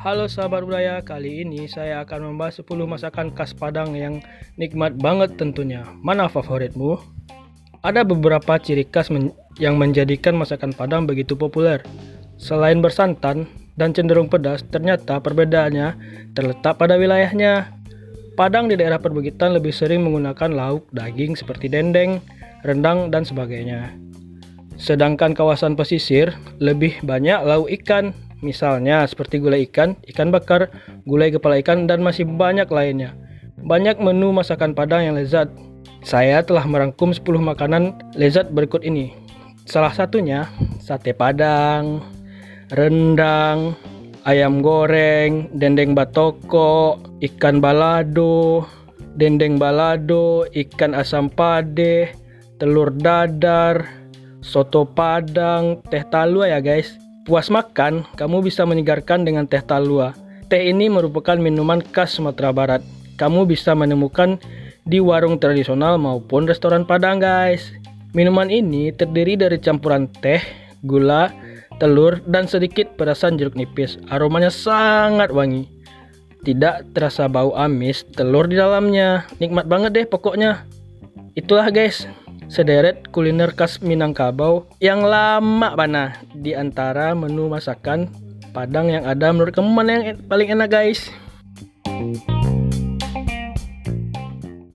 Halo sahabat budaya, kali ini saya akan membahas 10 masakan khas Padang yang nikmat banget tentunya. Mana favoritmu? Ada beberapa ciri khas men yang menjadikan masakan Padang begitu populer. Selain bersantan dan cenderung pedas, ternyata perbedaannya terletak pada wilayahnya. Padang di daerah perbukitan lebih sering menggunakan lauk daging seperti dendeng, rendang, dan sebagainya. Sedangkan kawasan pesisir lebih banyak lauk ikan Misalnya seperti gulai ikan, ikan bakar, gulai kepala ikan, dan masih banyak lainnya. Banyak menu masakan Padang yang lezat. Saya telah merangkum 10 makanan lezat berikut ini. Salah satunya sate Padang, rendang, ayam goreng, dendeng batoko, ikan balado, dendeng balado, ikan asam pade, telur dadar, soto padang, teh talua ya guys. Puas makan, kamu bisa menyegarkan dengan teh talua. Teh ini merupakan minuman khas Sumatera Barat. Kamu bisa menemukan di warung tradisional maupun restoran Padang, guys. Minuman ini terdiri dari campuran teh, gula, telur, dan sedikit perasan jeruk nipis. Aromanya sangat wangi. Tidak terasa bau amis, telur di dalamnya. Nikmat banget deh pokoknya. Itulah guys, sederet kuliner khas Minangkabau yang lama mana di antara menu masakan Padang yang ada menurut kamu mana yang paling enak guys?